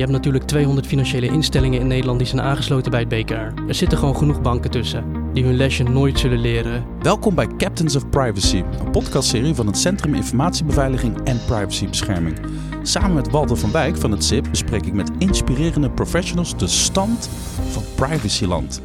hebt natuurlijk 200 financiële instellingen in Nederland die zijn aangesloten bij het BKR. Er zitten gewoon genoeg banken tussen die hun lesje nooit zullen leren. Welkom bij Captains of Privacy, een podcastserie van het Centrum Informatiebeveiliging en Privacybescherming. Samen met Walter van Wijk van het CIP bespreek ik met inspirerende professionals de stand van privacyland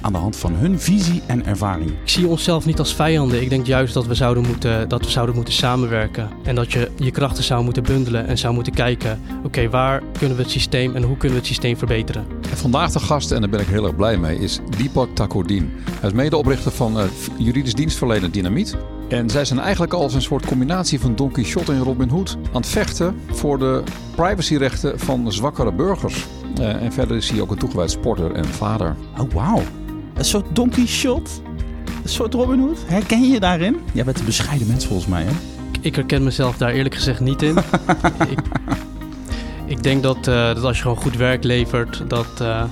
aan de hand van hun visie en ervaring. Ik zie onszelf niet als vijanden. Ik denk juist dat we zouden moeten, dat we zouden moeten samenwerken. En dat je je krachten zou moeten bundelen en zou moeten kijken... oké, waar kunnen we het systeem en hoe kunnen we het systeem verbeteren? En vandaag de gast, en daar ben ik heel erg blij mee, is Deepak Takodin. Hij is medeoprichter van uh, juridisch dienstverlener Dynamiet. En zij zijn eigenlijk als een soort combinatie van Don Quixote en Robin Hood aan het vechten voor de privacyrechten van zwakkere burgers. Uh, en verder is hij ook een toegewijd sporter en vader. Oh, wauw. Een soort donkey shot. Een soort Robin Hood. Herken je je daarin? Jij bent een bescheiden mens volgens mij, hè? Ik herken mezelf daar eerlijk gezegd niet in. ik, ik, denk dat, uh, dat als je gewoon goed werk levert, dat uh,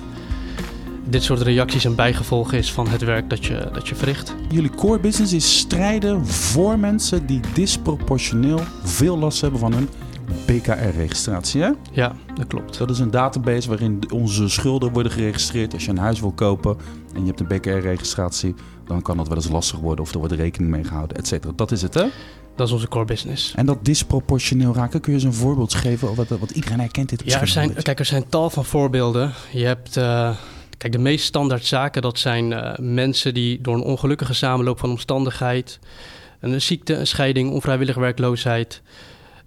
dit soort reacties een bijgevolg is van het werk dat je, dat je verricht. Jullie core business is strijden voor mensen die disproportioneel veel last hebben van hun BKR-registratie, hè? Ja, dat klopt. Dat is een database waarin onze schulden worden geregistreerd. Als je een huis wil kopen en je hebt een BKR-registratie, dan kan dat wel eens lastig worden of er wordt rekening mee gehouden, et cetera. Dat is het, hè? Dat is onze core business. En dat disproportioneel raken, kun je eens een voorbeeld geven? Wat, wat iedereen herkent dit Ja, er zijn, kijk, er zijn tal van voorbeelden. Je hebt... Uh, Kijk, de meest standaard zaken, dat zijn uh, mensen die door een ongelukkige samenloop van omstandigheid, een ziekte, een scheiding, onvrijwillige werkloosheid,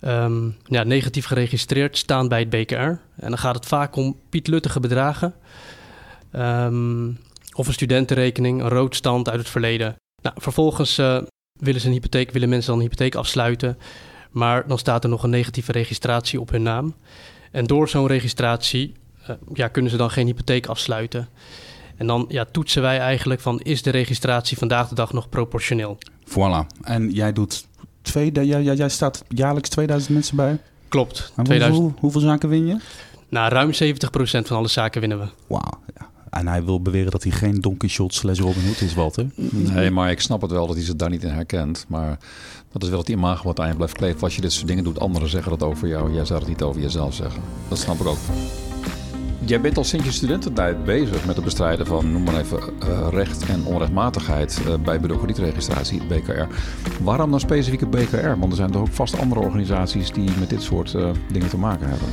um, ja, negatief geregistreerd staan bij het BKR. En dan gaat het vaak om pietluttige bedragen. Um, of een studentenrekening, een roodstand uit het verleden. Nou, vervolgens uh, willen, ze een hypotheek, willen mensen dan een hypotheek afsluiten. Maar dan staat er nog een negatieve registratie op hun naam. En door zo'n registratie uh, ja, kunnen ze dan geen hypotheek afsluiten. En dan ja, toetsen wij eigenlijk van is de registratie vandaag de dag nog proportioneel? Voilà. En jij doet twee, jij, jij staat jaarlijks 2000 mensen bij? Klopt. 2000. Hoeveel, hoeveel, zaken win je? Nou, ruim 70% van alle zaken winnen we. Wauw. Ja. En hij wil beweren dat hij geen Don Quixote slash Robin Hood is, Walter. Nee, maar ik snap het wel dat hij zich daar niet in herkent. Maar dat is wel het imago wat aan je blijft kleven. Als je dit soort dingen doet, anderen zeggen dat over jou. Jij zou het niet over jezelf zeggen. Dat snap ik ook. Jij bent al sinds je studententijd bezig met het bestrijden van, noem maar even, uh, recht en onrechtmatigheid uh, bij bedrijfsregistratie, BKR. Waarom dan specifiek het BKR? Want er zijn toch ook vast andere organisaties die met dit soort uh, dingen te maken hebben.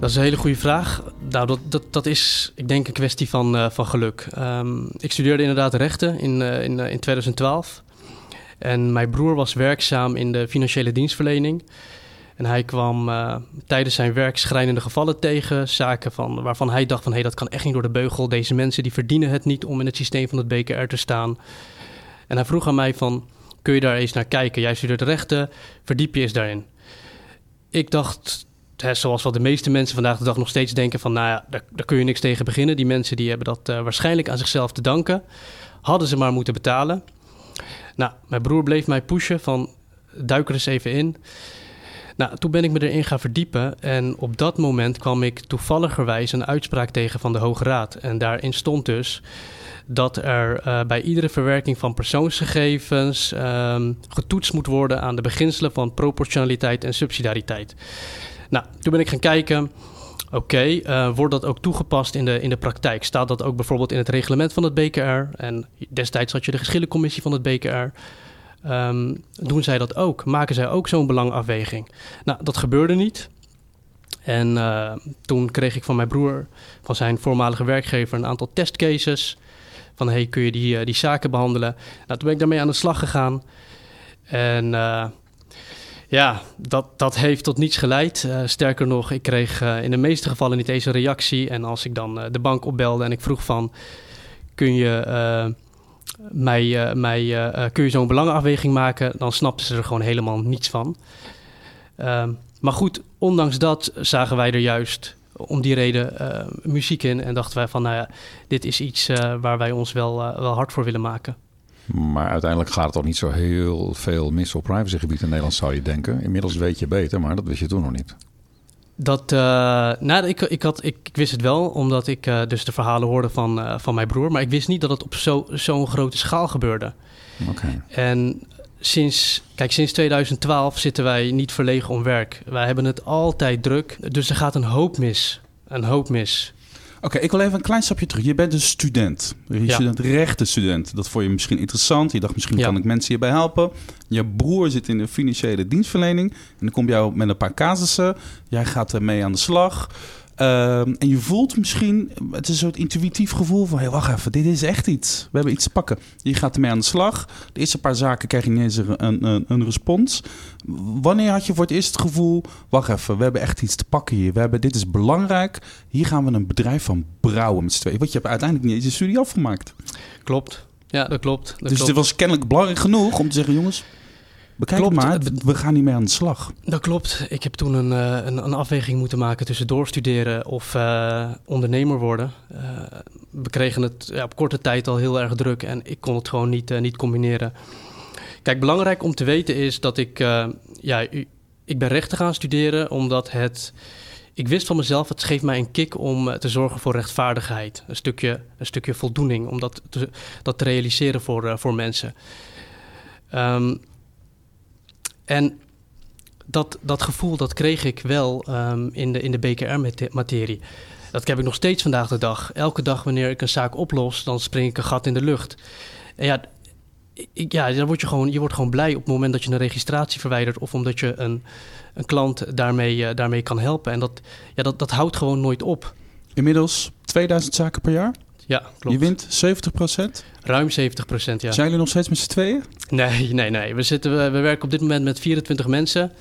Dat is een hele goede vraag. Nou, dat, dat, dat is, ik denk, een kwestie van, van geluk. Um, ik studeerde inderdaad rechten in, in, in 2012. En mijn broer was werkzaam in de financiële dienstverlening. En hij kwam uh, tijdens zijn werk schrijnende gevallen tegen. Zaken van, waarvan hij dacht van... hé, hey, dat kan echt niet door de beugel. Deze mensen die verdienen het niet om in het systeem van het BKR te staan. En hij vroeg aan mij van... kun je daar eens naar kijken? Jij studeert rechten, verdiep je eens daarin. Ik dacht, zoals wat de meeste mensen vandaag de dag nog steeds denken... van nou ja, daar, kun je niks tegen beginnen. Die mensen die hebben dat uh, waarschijnlijk aan zichzelf te danken. Hadden ze maar moeten betalen. Nou, mijn broer bleef mij pushen van... duik er eens even in... Nou, toen ben ik me erin gaan verdiepen en op dat moment kwam ik toevalligerwijs een uitspraak tegen van de Hoge Raad. En daarin stond dus dat er uh, bij iedere verwerking van persoonsgegevens um, getoetst moet worden aan de beginselen van proportionaliteit en subsidiariteit. Nou, toen ben ik gaan kijken. Oké, uh, wordt dat ook toegepast in de, in de praktijk? Staat dat ook bijvoorbeeld in het reglement van het BKR? En destijds had je de geschillencommissie van het BKR. Um, doen zij dat ook? Maken zij ook zo'n belangafweging? Nou, dat gebeurde niet. En uh, toen kreeg ik van mijn broer, van zijn voormalige werkgever, een aantal testcases. Van hey, kun je die, uh, die zaken behandelen? Nou, toen ben ik daarmee aan de slag gegaan. En uh, ja, dat, dat heeft tot niets geleid. sterker nog, ik kreeg in de meeste gevallen niet eens een reactie. En als ik dan de bank opbelde en ik vroeg van... kun je mij, uh, mij uh, kun je zo'n belangenafweging maken, dan snapten ze er gewoon helemaal niets van. Uh, maar goed, ondanks dat zagen wij er juist om die reden muziek in en dachten wij van, nou ja, dit is iets waar wij ons wel, wel hard voor willen maken. Maar uiteindelijk gaat het toch niet zo heel veel mis op privacygebied in Nederland, zou je denken. Inmiddels weet je beter, maar dat wist je toen nog niet. Dat, uh, nou, ik, ik, had, ik, ik, wist het wel, omdat ik uh, dus de verhalen hoorde van, uh, van mijn broer. Maar ik wist niet dat het op zo'n zo grote schaal gebeurde. Okay. En sinds, kijk, sinds 2012 zitten wij niet verlegen om werk. Wij hebben het altijd druk, dus er gaat een hoop mis. Een hoop mis. Oké, ik wil even een klein stapje terug. Je bent een student. Je Ja. student rechtenstudent. Dat vond je misschien interessant. Je dacht misschien Ja. kan ik mensen hierbij helpen. Je broer zit in de financiële dienstverlening. En dan kom jou met een paar casussen. Jij gaat ermee aan de slag. Ehm, en je voelt misschien, het is een soort intuïtief gevoel van... Hey, wacht even, dit is echt iets. We hebben iets te pakken. Je gaat ermee aan de slag. De eerste paar zaken krijg je niet eens een, een, een respons. Wanneer had je voor het eerst het gevoel... wacht even, we hebben echt iets te pakken hier. We hebben, dit is belangrijk. Hier gaan we een bedrijf van brouwen met z'n tweeën. Want je hebt uiteindelijk niet eens je studie afgemaakt. Klopt. Ja, dat klopt. Dat dus klopt. het was kennelijk belangrijk genoeg om te zeggen... jongens, bekijk Klopt. maar, we gaan niet mee aan de slag. Dat klopt. Ik heb toen een, eh, een, een afweging moeten maken tussen doorstuderen of eh, ondernemer worden. Eh, we kregen het ja, op korte tijd al heel erg druk en ik kon het gewoon niet, niet combineren. Kijk, belangrijk om te weten is dat ik, ja, ik ben rechten gaan studeren omdat het, ik wist van mezelf, het geeft mij een kick om te zorgen voor rechtvaardigheid. Een stukje, een stukje voldoening, om dat te, dat te realiseren voor, voor mensen. Ehm, en dat, dat gevoel dat kreeg ik wel ehm, in de, in de BKR-materie. Dat heb ik nog steeds vandaag de dag. Elke dag wanneer ik een zaak oplos, dan spring ik een gat in de lucht. En ja, ja dan word je, gewoon, je wordt gewoon blij op het moment dat je een registratie verwijdert... of omdat je een, een klant daarmee, eh, daarmee kan helpen. En dat, ja, dat, dat houdt gewoon nooit op. Inmiddels 2000 zaken per jaar. Ja, klopt. Je wint 70 procent. Ruim 70 procent, ja. Zijn jullie nog steeds met z'n tweeën? Nee, nee, nee. We, zitten, we, we werken op dit moment met 24 mensen.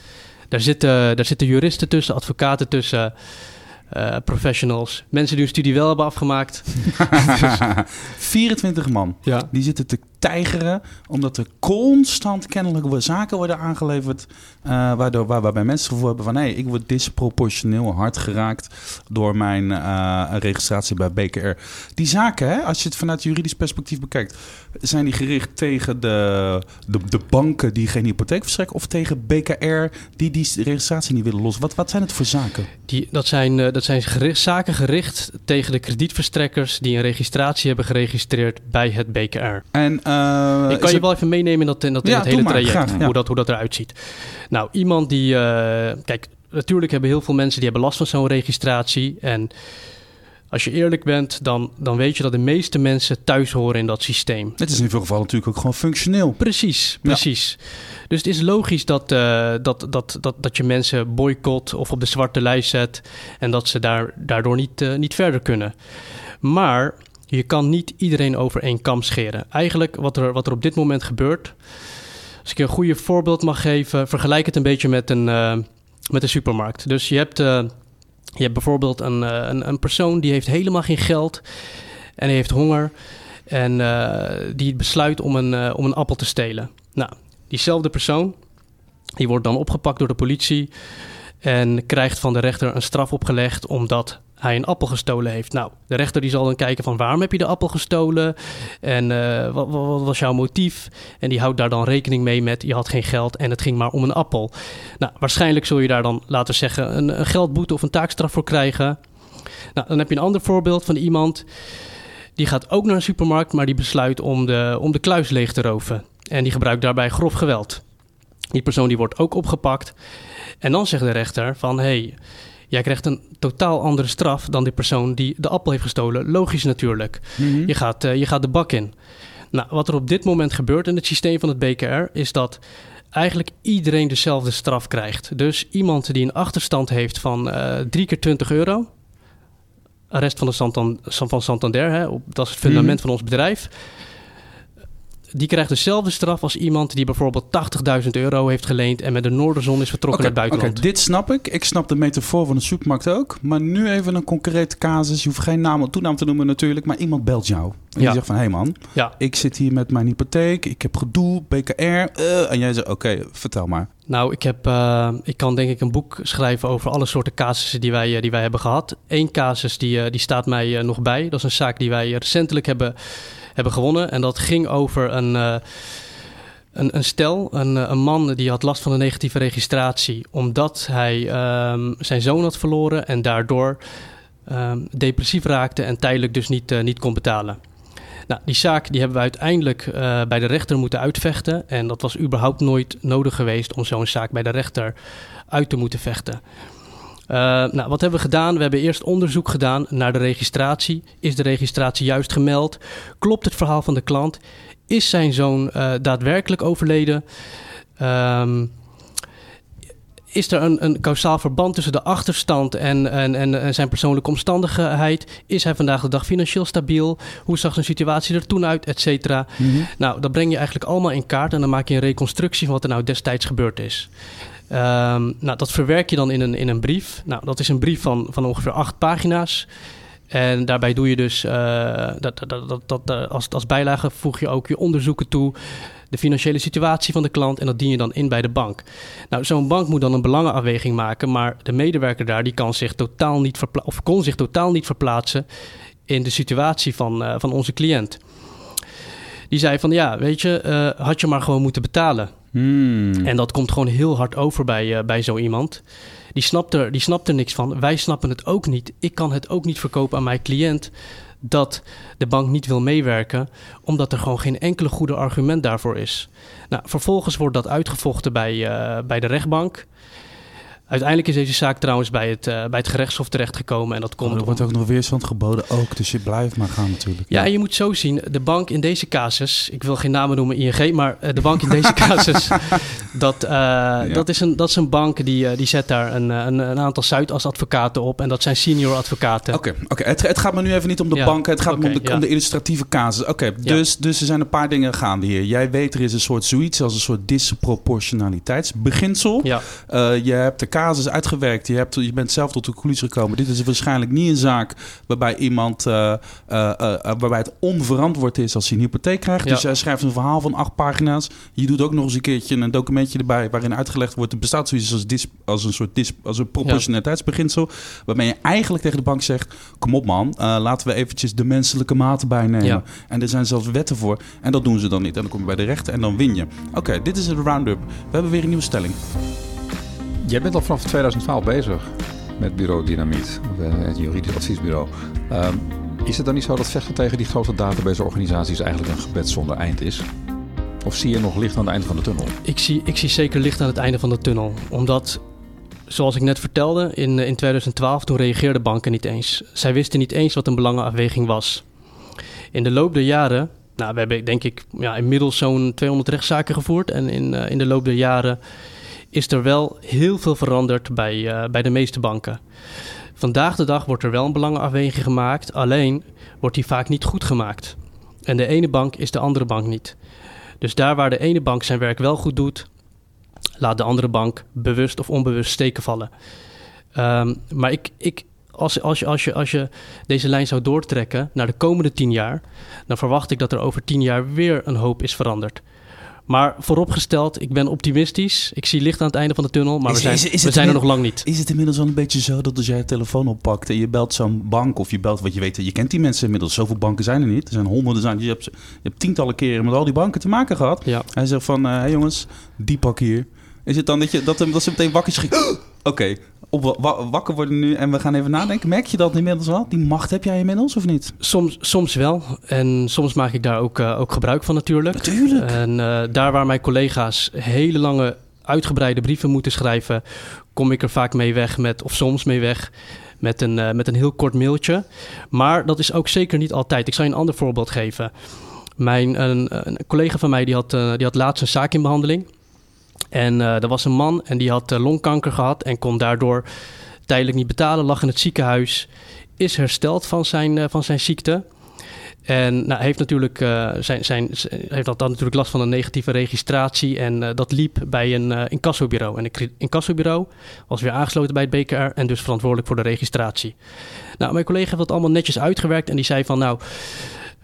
Daar zitten, daar zitten juristen tussen, advocaten tussen, eh, professionals. Mensen die hun studie wel hebben afgemaakt. 24 man. Ja. Die zitten te tijgeren, omdat er constant kennelijk zaken worden aangeleverd. eh, waardoor, waar, waarbij mensen het gevoel hebben van... hé, ik word disproportioneel hard geraakt door mijn eh, registratie bij BKR. Die zaken, hè, als je het vanuit juridisch perspectief bekijkt... zijn die gericht tegen de, de, de banken die geen hypotheek verstrekken... of tegen BKR die die registratie niet willen los? Wat, wat zijn het voor zaken? Die, dat zijn, eh, dat zijn gericht, zaken gericht tegen de kredietverstrekkers die een registratie hebben geregistreerd bij het BKR. En, ik kan je wel even meenemen in dat, in dat, in Ja, hele maar, traject, graag, hoe, dat, hoe dat eruit ziet. Nou, iemand die... eh, kijk, natuurlijk hebben heel veel mensen die hebben last van zo'n registratie. En als je eerlijk bent, dan, dan weet je dat de meeste mensen thuis horen in dat systeem. Het is in veel gevallen natuurlijk ook gewoon functioneel. Precies, precies. Dus het is logisch dat, eh, dat, dat, dat, dat je mensen boycott of op de zwarte lijst zet en dat ze daar, daardoor niet, eh, niet verder kunnen. Maar je kan niet iedereen over één kam scheren. Eigenlijk wat er, wat er op dit moment gebeurt, als ik je een goede voorbeeld mag geven, vergelijk het een beetje met een, eh, met een supermarkt. Dus je hebt, eh, je hebt bijvoorbeeld een, eh, een, een persoon die heeft helemaal geen geld en die heeft honger. En die besluit om een, om een appel te stelen. Nou, diezelfde persoon, die wordt dan opgepakt door de politie en krijgt van de rechter een straf opgelegd omdat hij een appel gestolen heeft. Nou, de rechter die zal dan kijken van waarom heb je de appel gestolen en eh, wat, was jouw motief? En die houdt daar dan rekening mee met je had geen geld en het ging maar om een appel. Nou, waarschijnlijk zul je daar dan, laten zeggen, een, een geldboete of een taakstraf voor krijgen. Nou, dan heb je een ander voorbeeld van iemand die gaat ook naar een supermarkt, maar die besluit om de, om de kluis leeg te roven. En die gebruikt daarbij grof geweld. Die persoon die wordt ook opgepakt. En dan zegt de rechter van... hé, hey, jij krijgt een totaal andere straf dan die persoon die de appel heeft gestolen. Logisch natuurlijk. Mhm. Je gaat, eh, je gaat de bak in. Nou, wat er op dit moment gebeurt in het systeem van het BKR... is dat eigenlijk iedereen dezelfde straf krijgt. Dus iemand die een achterstand heeft van eh drie keer 20 euro... arrest van, de Santan, van Santander, hè, op, dat is het fundament Mhm. van ons bedrijf... Die krijgt dezelfde straf als iemand die bijvoorbeeld 80.000 euro heeft geleend en met de Noorderzon is vertrokken naar het buitenland. oké, dit snap ik. Ik snap de metafoor van de supermarkt ook. Maar nu even een concrete casus. Je hoeft geen naam en toenaam te noemen natuurlijk. Maar iemand belt jou. En die Ja. zegt van... Hé hey man, Ja, ik zit hier met mijn hypotheek. Ik heb gedoe, BKR. eh, en jij zegt, oké, vertel maar. nou, ik, heb, eh, ik kan denk ik een boek schrijven over alle soorten casussen die wij, eh, die wij hebben gehad. Eén casus die, die staat mij nog bij. Dat is een zaak die wij recentelijk hebben, hebben gewonnen. En dat ging over een, eh, een, een stel, een, eh, een man die had last van een negatieve registratie. Omdat hij ehm, zijn zoon had verloren en daardoor ehm, depressief raakte en tijdelijk dus niet, eh, niet kon betalen. Nou, die zaak die hebben we uiteindelijk bij de rechter moeten uitvechten. En dat was überhaupt nooit nodig geweest om zo'n zaak bij de rechter uit te moeten vechten. Uh, nou, wat hebben we gedaan? We hebben eerst onderzoek gedaan naar de registratie. Is de registratie juist gemeld? Klopt het verhaal van de klant? Is zijn zoon uh, daadwerkelijk overleden? Um, is er een, een kausaal verband tussen de achterstand en, en, en, zijn persoonlijke omstandigheid? Is hij vandaag de dag financieel stabiel? Hoe zag zijn situatie er toen uit, et cetera? Mhm. Nou, dat breng je eigenlijk allemaal in kaart en dan maak je een reconstructie van wat er nou destijds gebeurd is. Um, nou, dat verwerk je dan in een, in een brief. Nou, dat is een brief van, van ongeveer acht pagina's. En daarbij doe je dus, uh, dat, dat, dat, dat, als, als bijlage voeg je ook je onderzoeken toe de financiële situatie van de klant en dat dien je dan in bij de bank. Nou, zo'n bank moet dan een belangenafweging maken, maar de medewerker daar die kan zich totaal niet of kon zich totaal niet verplaatsen in de situatie van, uh, van onze cliënt. Die zei van ja, weet je, had je maar gewoon moeten betalen. Hmm. En dat komt gewoon heel hard over bij, uh, bij zo iemand. Die snapt, er, die snapt er niks van. Wij snappen het ook niet. Ik kan het ook niet verkopen aan mijn cliënt dat de bank niet wil meewerken, omdat er gewoon geen enkele goede argument daarvoor is. Nou, vervolgens wordt dat uitgevochten bij, uh, bij de rechtbank. Uiteindelijk is deze zaak trouwens bij het, uh, bij het gerechtshof terechtgekomen. En dat komt oh, er wordt ook nog weerstand geboden ook, dus je blijft maar gaan natuurlijk. Ja, en je moet zo zien, de bank in deze casus, ik wil geen namen noemen ING, maar uh, de bank in deze casus, dat, uh, ja. dat, is een, dat is een bank die, die zet daar een, een, een aantal Zuidas-advocaten op. En dat zijn senior advocaten. Oké, okay, okay. het, het, gaat me nu even niet om de ja. bank, het gaat okay, me om de, om de illustratieve casus. Oké, dus, dus er zijn een paar dingen gaande hier. Jij weet, er is een soort zoiets als een soort disproportionaliteitsbeginsel. Ja. je hebt de casus uitgewerkt. Je, hebt, je bent zelf tot de conclusie gekomen. Dit is waarschijnlijk niet een zaak waarbij iemand uh, uh, uh, waarbij het onverantwoord is als hij een hypotheek krijgt. Ja. Dus jij schrijft een verhaal van acht pagina's. Je doet ook nog eens een keertje een documentje erbij waarin uitgelegd wordt. Het bestaat zoiets als, dis, als een soort dis, als een proportionaliteitsbeginsel. Waarmee je eigenlijk tegen de bank zegt: Kom op man, laten we eventjes de menselijke maten bijnemen. Ja. En er zijn zelfs wetten voor. En dat doen ze dan niet. En dan kom je bij de rechter en dan win je. Oké, okay, dit is het roundup. We hebben weer een nieuwe stelling. Jij bent al vanaf 2012 bezig met bureau Dynamiet, het juridisch adviesbureau. Um, is het dan niet zo dat vechten tegen die grote database-organisaties eigenlijk een gebed zonder eind is? Of zie je nog licht aan het einde van de tunnel? Ik zie, ik zie zeker licht aan het einde van de tunnel. Omdat, zoals ik net vertelde, in, in 2012 toen reageerden banken niet eens. Zij wisten niet eens wat een belangenafweging was. In de loop der jaren, nou, we hebben denk ik ja, inmiddels zo'n 200 rechtszaken gevoerd. En in, uh, in de loop der jaren is er wel heel veel veranderd bij, uh, bij de meeste banken. Vandaag de dag wordt er wel een belangenafweging gemaakt, alleen wordt die vaak niet goed gemaakt. En de ene bank is de andere bank niet. Dus daar waar de ene bank zijn werk wel goed doet, laat de andere bank bewust of onbewust steken vallen. Um, maar ik, ik, als, als, je, als, je, als je deze lijn zou doortrekken naar de komende tien jaar, dan verwacht ik dat er over tien jaar weer een hoop is veranderd. Maar vooropgesteld, ik ben optimistisch. Ik zie licht aan het einde van de tunnel, maar is, we zijn, is, we zijn er nog lang niet. Is het inmiddels wel een beetje zo dat als jij je telefoon oppakt en je belt zo'n bank of je belt wat je weet, je kent die mensen inmiddels. Zoveel banken zijn er niet. Er zijn honderden, zijn, je, hebt, je hebt tientallen keren met al die banken te maken gehad. Ja. Hij zegt van, hé uh, hey jongens, die pak hier. Is het dan dat, je, dat, dat ze meteen wakker schrikken? Oké, op, wakker worden nu en we gaan even nadenken. Merk je dat inmiddels wel? Die macht heb jij inmiddels of niet? Soms, soms wel. En soms maak ik daar ook, uh, ook gebruik van natuurlijk. Natuurlijk. En uh, daar waar mijn collega's hele lange uitgebreide brieven moeten schrijven... kom ik er vaak mee weg met, of soms mee weg... Met een, uh, met een heel kort mailtje. Maar dat is ook zeker niet altijd. Ik zal je een ander voorbeeld geven. Mijn, een, een collega van mij die had, die had laatst een zaak in behandeling... En uh, er was een man en die had uh, longkanker gehad en kon daardoor tijdelijk niet betalen, lag in het ziekenhuis, is hersteld van zijn, uh, van zijn ziekte. En nou, heeft natuurlijk zijn, zijn, heeft dan natuurlijk last van een negatieve registratie. En dat liep bij een incassobureau. En het incassobureau was weer aangesloten bij het BKR en dus verantwoordelijk voor de registratie. Nou, mijn collega heeft dat allemaal netjes uitgewerkt en die zei van nou.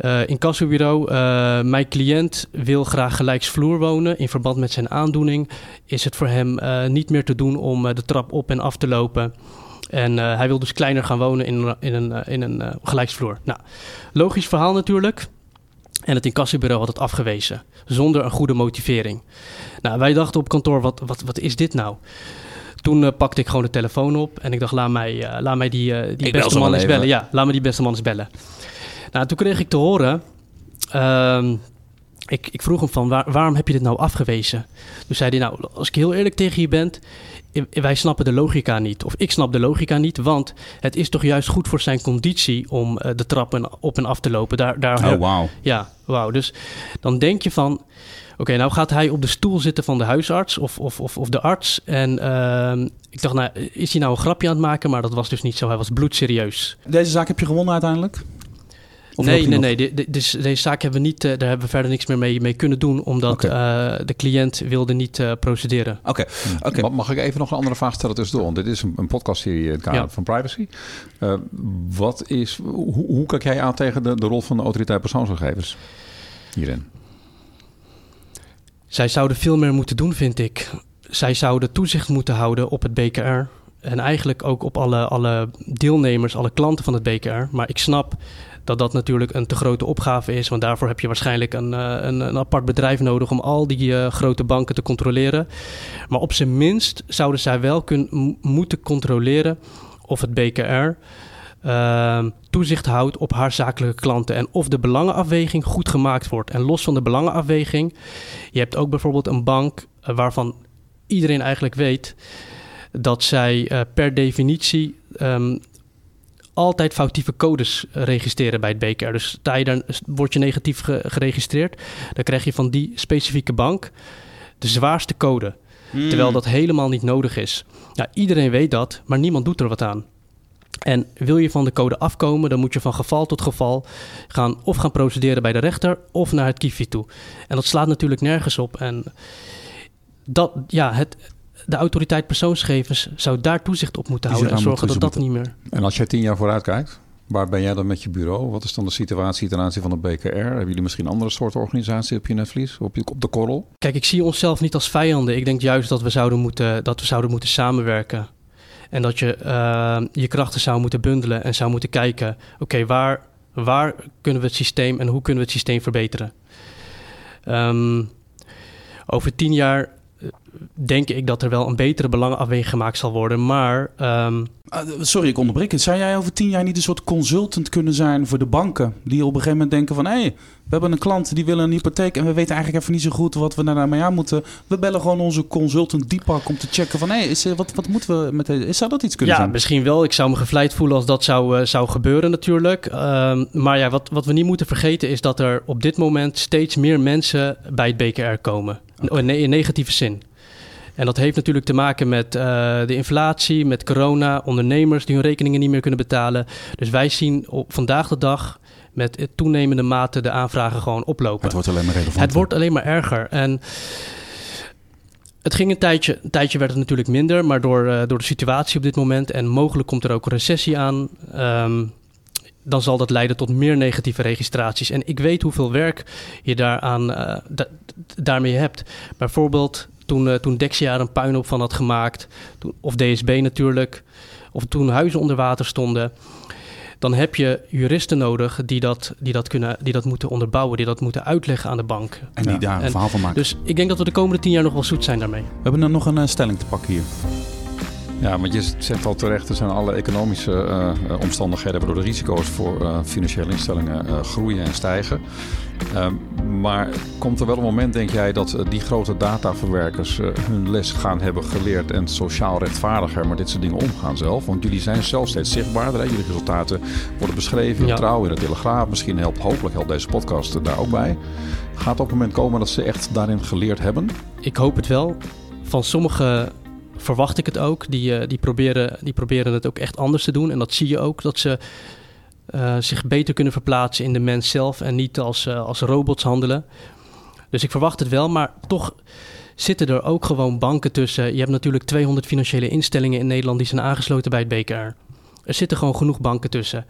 Uh, incassobureau, uh, mijn cliënt wil graag gelijksvloer wonen. In verband met zijn aandoening is het voor hem uh, niet meer te doen om de trap op en af te lopen. En hij wil dus kleiner gaan wonen in, in een, in een gelijksvloer. Nou, logisch verhaal natuurlijk. En het incassobureau had het afgewezen, zonder een goede motivering. Nou, wij dachten op kantoor, wat, wat, wat is dit nou? Toen pakte ik gewoon de telefoon op en ik dacht, laat mij, laat mij die, die beste man eens bellen. Ja, laat me die beste man eens bellen. Nou, toen kreeg ik te horen ehm, ik, ik vroeg hem van waar- waarom heb je dit nou afgewezen? Toen zei hij nou, als ik heel eerlijk tegen je ben, wij snappen de logica niet. Of ik snap de logica niet, want het is toch juist goed voor zijn conditie om eh, de trappen op en af te lopen. Daar, daar Oh, wauw. ja, wauw. Dus dan denk je van... Oké, nou gaat hij op de stoel zitten van de huisarts of, of, of, of de arts. En ehm, ik dacht, nou, is hij nou een grapje aan het maken? Maar dat was dus niet zo. Hij was bloedserieus. Deze zaak heb je gewonnen uiteindelijk? Of nee, nee, nog? nee. de- de- dus deze zaak hebben we niet, eh, daar hebben we verder niks meer mee, mee kunnen doen. Omdat eh, de cliënt wilde niet eh, procederen. Oké, oké. Ma- Mag ik even nog een andere vraag stellen tussendoor? Want dit is een, een podcastserie in het kader Ja. van privacy. Eh, wat is, hoe, hoe kijk jij aan tegen de, de rol van de autoriteit persoonsgegevens hierin? Zij zouden veel meer moeten doen, vind ik. Zij zouden toezicht moeten houden op het BKR. En eigenlijk ook op alle, alle deelnemers, alle klanten van het BKR. Maar ik snap dat dat natuurlijk een te grote opgave is. Want daarvoor heb je waarschijnlijk een, eh, een, een apart bedrijf nodig om al die eh, grote banken te controleren. Maar op zijn minst zouden zij wel kun, m- moeten controleren of het BKR ehm, toezicht houdt op haar zakelijke klanten. En of de belangenafweging goed gemaakt wordt. En los van de belangenafweging, je hebt ook bijvoorbeeld een bank eh, waarvan iedereen eigenlijk weet dat zij per definitie ehm, altijd foutieve codes eh, registreren bij het BKR. Dus sta je dan, word je negatief ge- geregistreerd, dan krijg je van die specifieke bank de zwaarste code. Hmm. Terwijl dat helemaal niet nodig is. Ja, iedereen weet dat, maar niemand doet er wat aan. En wil je van de code afkomen, dan moet je van geval tot geval gaan of gaan procederen bij de rechter of naar het KIFI toe. En dat slaat natuurlijk nergens op. En dat, ja, het, de autoriteit persoonsgegevens zou daar toezicht op moeten houden en zorgen dat dat niet meer. En als jij tien jaar vooruit kijkt, waar ben jij dan met je bureau? Wat is dan de situatie ten aanzien van de BKR? Hebben jullie misschien andere soorten organisatie op je netvlies, op, je, op de korrel? Kijk, ik zie onszelf niet als vijanden. Ik denk juist dat we zouden moeten, dat we zouden moeten samenwerken. En dat je eh, je krachten zou moeten bundelen en zou moeten kijken: oké, waar, waar kunnen we het systeem en hoe kunnen we het systeem verbeteren? Ehm, over tien jaar denk ik dat er wel een betere belangenafweging gemaakt zal worden. Maar ehm, Ah, sorry, ik onderbreek het. Zou jij over tien jaar niet een soort consultant kunnen zijn voor de banken? Die op een gegeven moment denken van... hé, hey, we hebben een klant die wil een hypotheek... en we weten eigenlijk even niet zo goed wat we daarmee aan moeten. We bellen gewoon onze consultant Deepak om te checken van... hé, is er- wat, wat moeten we met deze... Zou dat iets kunnen ja, zijn? misschien wel. Ik zou me gevleid voelen als dat zou, eh, zou gebeuren natuurlijk. Ehm, maar ja, wat, wat we niet moeten vergeten is dat er op dit moment steeds meer mensen bij het BKR komen. In negatieve zin. En dat heeft natuurlijk te maken met eh, de inflatie, met corona, ondernemers die hun rekeningen niet meer kunnen betalen. Dus wij zien op vandaag de dag met toenemende mate de aanvragen gewoon oplopen. Het wordt alleen maar relevant. Het wordt alleen maar erger. En het ging een tijdje, een tijdje werd het natuurlijk minder, maar door, eh, door de situatie op dit moment en mogelijk komt er ook een recessie aan, ehm, dan zal dat leiden tot meer negatieve registraties. En ik weet hoeveel werk je daaraan, eh, da- daarmee hebt. Bijvoorbeeld toen, eh, toen Dexia er een puinhoop van had gemaakt, toen, of DSB natuurlijk, of toen huizen onder water stonden. Dan heb je juristen nodig die dat, die, dat kunnen, die dat moeten onderbouwen, die dat moeten uitleggen aan de bank. En die Ja. daar een En verhaal van maken. Dus ik denk dat we de komende tien jaar nog wel zoet zijn daarmee. We hebben dan nog een eh, stelling te pakken hier. Ja, want je zegt al terecht, er zijn alle economische eh, omstandigheden waardoor de risico's voor eh, financiële instellingen eh, groeien en stijgen. Ehm, maar komt er wel een moment, denk jij, dat die grote dataverwerkers hun les gaan hebben geleerd en sociaal rechtvaardiger met dit soort dingen omgaan zelf? Want jullie zijn zelf steeds zichtbaarder. Hè? Jullie resultaten worden beschreven in Ja. Trouw, in de Telegraaf. Misschien helpt, hopelijk helpt deze podcast er daar ook bij. Gaat op een moment komen dat ze echt daarin geleerd hebben? Ik hoop het wel. Van sommigen verwacht ik het ook. Die, eh, die, proberen, die proberen het ook echt anders te doen. En dat zie je ook, dat ze eh, zich beter kunnen verplaatsen in de mens zelf en niet als, eh, als robots handelen. Dus ik verwacht het wel, maar toch zitten er ook gewoon banken tussen. Je hebt natuurlijk 200 financiële instellingen in Nederland die zijn aangesloten bij het BKR. Er zitten gewoon genoeg banken tussen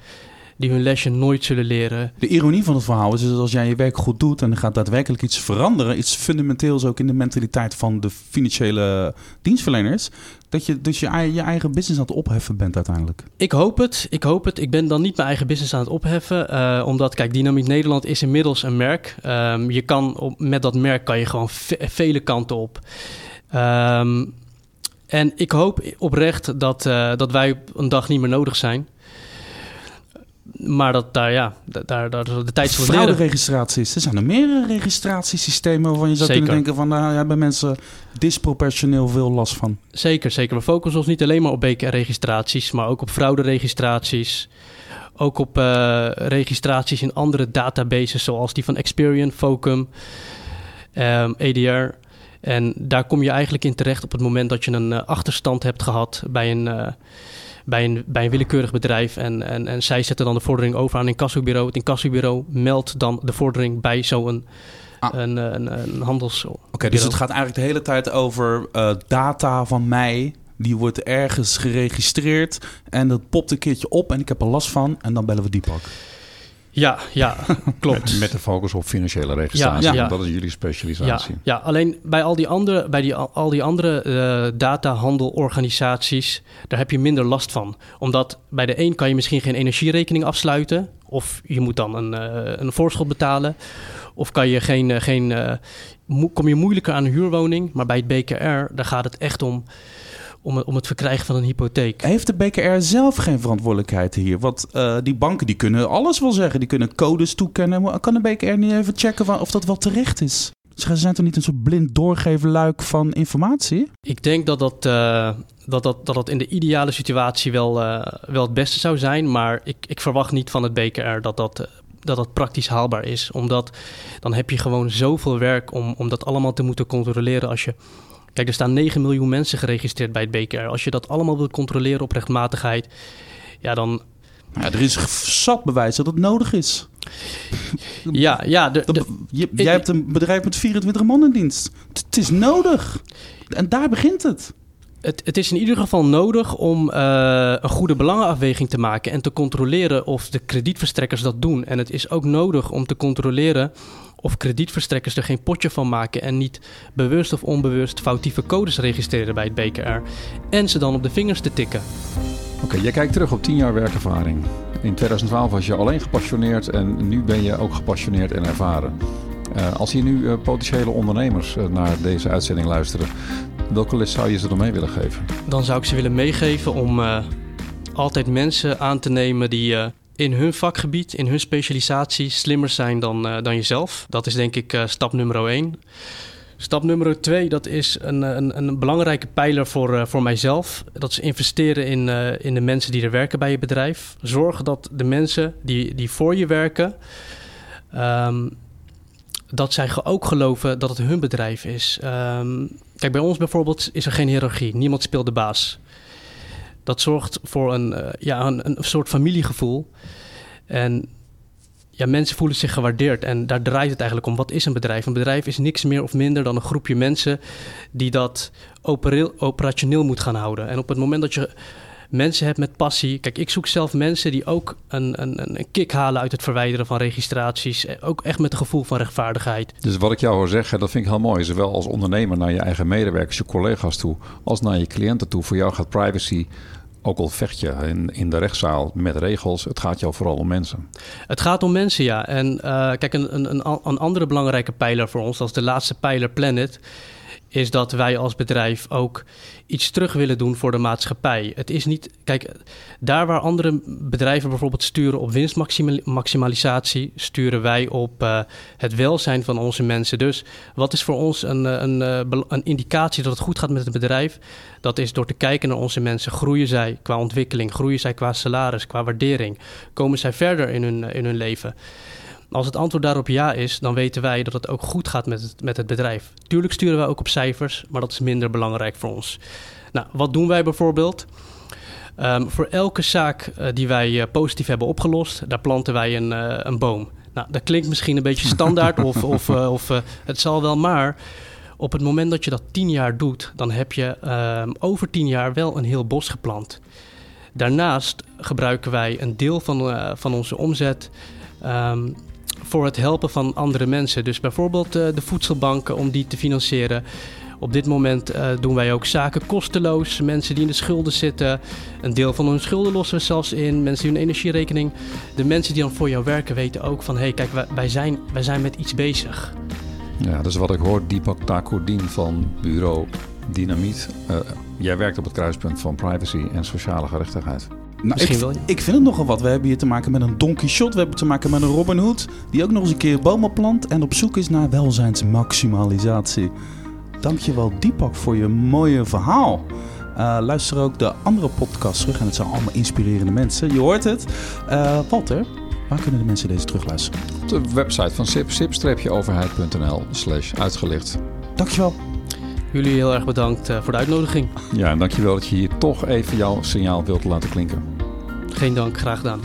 die hun lesje nooit zullen leren. De ironie van het verhaal is dat als jij je werk goed doet en er gaat daadwerkelijk iets veranderen, iets fundamenteels ook in de mentaliteit van de financiële dienstverleners, dat je dus je, je eigen business aan het opheffen bent uiteindelijk. Ik hoop het, ik hoop het. Ik ben dan niet mijn eigen business aan het opheffen. eh, omdat, kijk, Dynamiet Nederland is inmiddels een merk. Ehm, je kan op, met dat merk kan je gewoon ve- vele kanten op. Ehm, en ik hoop oprecht dat, eh, dat wij een dag niet meer nodig zijn. Maar dat daar, ja, da- daar, daar de tijd zal leren. Frauderegistraties. Er zijn er meerdere registratiesystemen waarvan je zou Zeker. kunnen denken van... daar hebben mensen disproportioneel veel last van. Zeker, zeker. We focussen ons niet alleen maar op BKR-registraties, maar ook op frauderegistraties. Ook op eh, registraties in andere databases, zoals die van Experian, Focum, ehm, EDR. En daar kom je eigenlijk in terecht op het moment dat je een eh, achterstand hebt gehad bij een, eh, bij een, bij een willekeurig bedrijf. En, en, en zij zetten dan de vordering over aan een incassobureau. Het incassobureau meldt dan de vordering bij zo'n Ah. een, een, een handels... Oké, dus het gaat eigenlijk de hele tijd over eh, data van mij. Die wordt ergens geregistreerd en dat popt een keertje op en ik heb er last van. En dan bellen we Deepak. Ja, ja, klopt. Met de focus op financiële registratie. Ja, ja. want Dat is jullie specialisatie. ja, alleen bij al die andere, bij die, al die andere eh, datahandelorganisaties, daar heb je minder last van. Omdat bij de een kan je misschien geen energierekening afsluiten. Of je moet dan een, eh, een voorschot betalen. Of kan je geen, eh, geen, kom je moeilijker aan een huurwoning. Maar bij het BKR, daar gaat het echt om, om, het- om het verkrijgen van een hypotheek. Heeft de BKR zelf geen verantwoordelijkheid hier? Want eh, die banken die kunnen alles wel zeggen. Die kunnen codes toekennen. Maar kan de BKR niet even checken of dat wel terecht is? Ze zijn toch niet een soort blind doorgeven luik van informatie? Ik denk dat dat, eh, dat, dat, dat dat in de ideale situatie wel, eh, wel het beste zou zijn. Maar ik, ik verwacht niet van het BKR dat dat, dat dat praktisch haalbaar is. Omdat dan heb je gewoon zoveel werk om, om dat allemaal te moeten controleren. Als je, kijk, er staan 9 miljoen mensen geregistreerd bij het BKR. Als je dat allemaal wil controleren op rechtmatigheid, ja, dan. Ja, er is zat bewijs dat het nodig is. Ja, ja, de, jij hebt een bedrijf met 24 man in dienst. Het- Het is nodig. En daar begint het. Het, het is in ieder geval nodig om eh, een goede belangenafweging te maken en te controleren of de kredietverstrekkers dat doen. En het is ook nodig om te controleren of kredietverstrekkers er geen potje van maken en niet bewust of onbewust foutieve codes registreren bij het BKR. En ze dan op de vingers te tikken. Oké, jij kijkt terug op 10 jaar werkervaring. In 2012 was je alleen gepassioneerd en nu ben je ook gepassioneerd en ervaren. Eh, als hier nu eh, potentiële ondernemers eh, naar deze uitzending luisteren, welke les zou je ze dan mee willen geven? Dan zou ik ze willen meegeven om altijd mensen aan te nemen die in hun vakgebied, in hun specialisatie slimmer zijn dan, eh, dan jezelf. Dat is denk ik eh, stap nummer één. Stap nummer twee, dat is een, eh, een, een belangrijke pijler voor, voor mijzelf. Dat is investeren in, in de mensen die er werken bij je bedrijf. Zorg dat de mensen die, die voor je werken, ehm, dat zij ook geloven dat het hun bedrijf is. Ehm, kijk, bij ons bijvoorbeeld is er geen hiërarchie. Niemand speelt de baas. Dat zorgt voor een, eh, ja, een, een soort familiegevoel. En ja, mensen voelen zich gewaardeerd. En daar draait het eigenlijk om. Wat is een bedrijf? Een bedrijf is niks meer of minder dan een groepje mensen die dat operationeel moet gaan houden. En op het moment dat je mensen hebt met passie. Kijk, ik zoek zelf mensen die ook een, een, een een kick halen uit het verwijderen van registraties. Eh, Ook echt met een gevoel van rechtvaardigheid. Dus wat ik jou hoor zeggen, dat vind ik heel mooi. Zowel als ondernemer naar je eigen medewerkers, je collega's toe, als naar je cliënten toe. Voor jou gaat privacy, ook al vecht je in, in de rechtszaal met regels, het gaat jou vooral om mensen. Het gaat om mensen, ja. En eh, kijk, een, een, een, andere belangrijke pijler voor ons, is de laatste pijler Planet, is dat wij als bedrijf ook iets terug willen doen voor de maatschappij. Het is niet, kijk, daar waar andere bedrijven bijvoorbeeld sturen op winstmaximalisatie, sturen wij op eh, het welzijn van onze mensen. Dus wat is voor ons een, eh, een, eh, een indicatie dat het goed gaat met het bedrijf? Dat is door te kijken naar onze mensen. Groeien zij qua ontwikkeling? Groeien zij qua salaris, qua waardering? Komen zij verder in hun, in hun leven? Als het antwoord daarop ja is, dan weten wij dat het ook goed gaat met het, met het bedrijf. Tuurlijk sturen wij ook op cijfers, maar dat is minder belangrijk voor ons. Nou, wat doen wij bijvoorbeeld? Ehm, voor elke zaak eh, die wij eh, positief hebben opgelost, daar planten wij een, eh, een boom. Nou, dat klinkt misschien een beetje standaard of, of, of het zal wel, maar op het moment dat je dat tien jaar doet, dan heb je ehm, over tien jaar wel een heel bos geplant. Daarnaast gebruiken wij een deel van, van onze omzet ehm, voor het helpen van andere mensen. Dus bijvoorbeeld eh, de voedselbanken om die te financieren. Op dit moment eh, doen wij ook zaken kosteloos. Mensen die in de schulden zitten. Een deel van hun schulden lossen we zelfs in. Mensen die hun energierekening. De mensen die dan voor jou werken weten ook van... hé, hey, kijk, wij, zijn, wij zijn met iets bezig. Ja, dus wat ik hoor, Deepak Takurdin van bureau Dynamiet. Eh, jij werkt op het kruispunt van privacy en sociale gerechtigheid. Nou, ik, wel, ja. ik vind het nogal wat. We hebben hier te maken met een Don Quixote. We hebben te maken met een Robin Hood. Die ook nog eens een keer bomen plant. En op zoek is naar welzijnsmaximalisatie. Dankjewel Deepak voor je mooie verhaal. Eh, luister ook de andere podcasts terug. En het zijn allemaal inspirerende mensen. Je hoort het. Eh, Walter, waar kunnen de mensen deze terugluisteren? Op de website van SIP, sip-overheid.nl slash uitgelicht. Dankjewel. Jullie heel erg bedankt eh, voor de uitnodiging. Ja, en dankjewel dat je hier toch even jouw signaal wilt laten klinken. Geen dank, graag gedaan.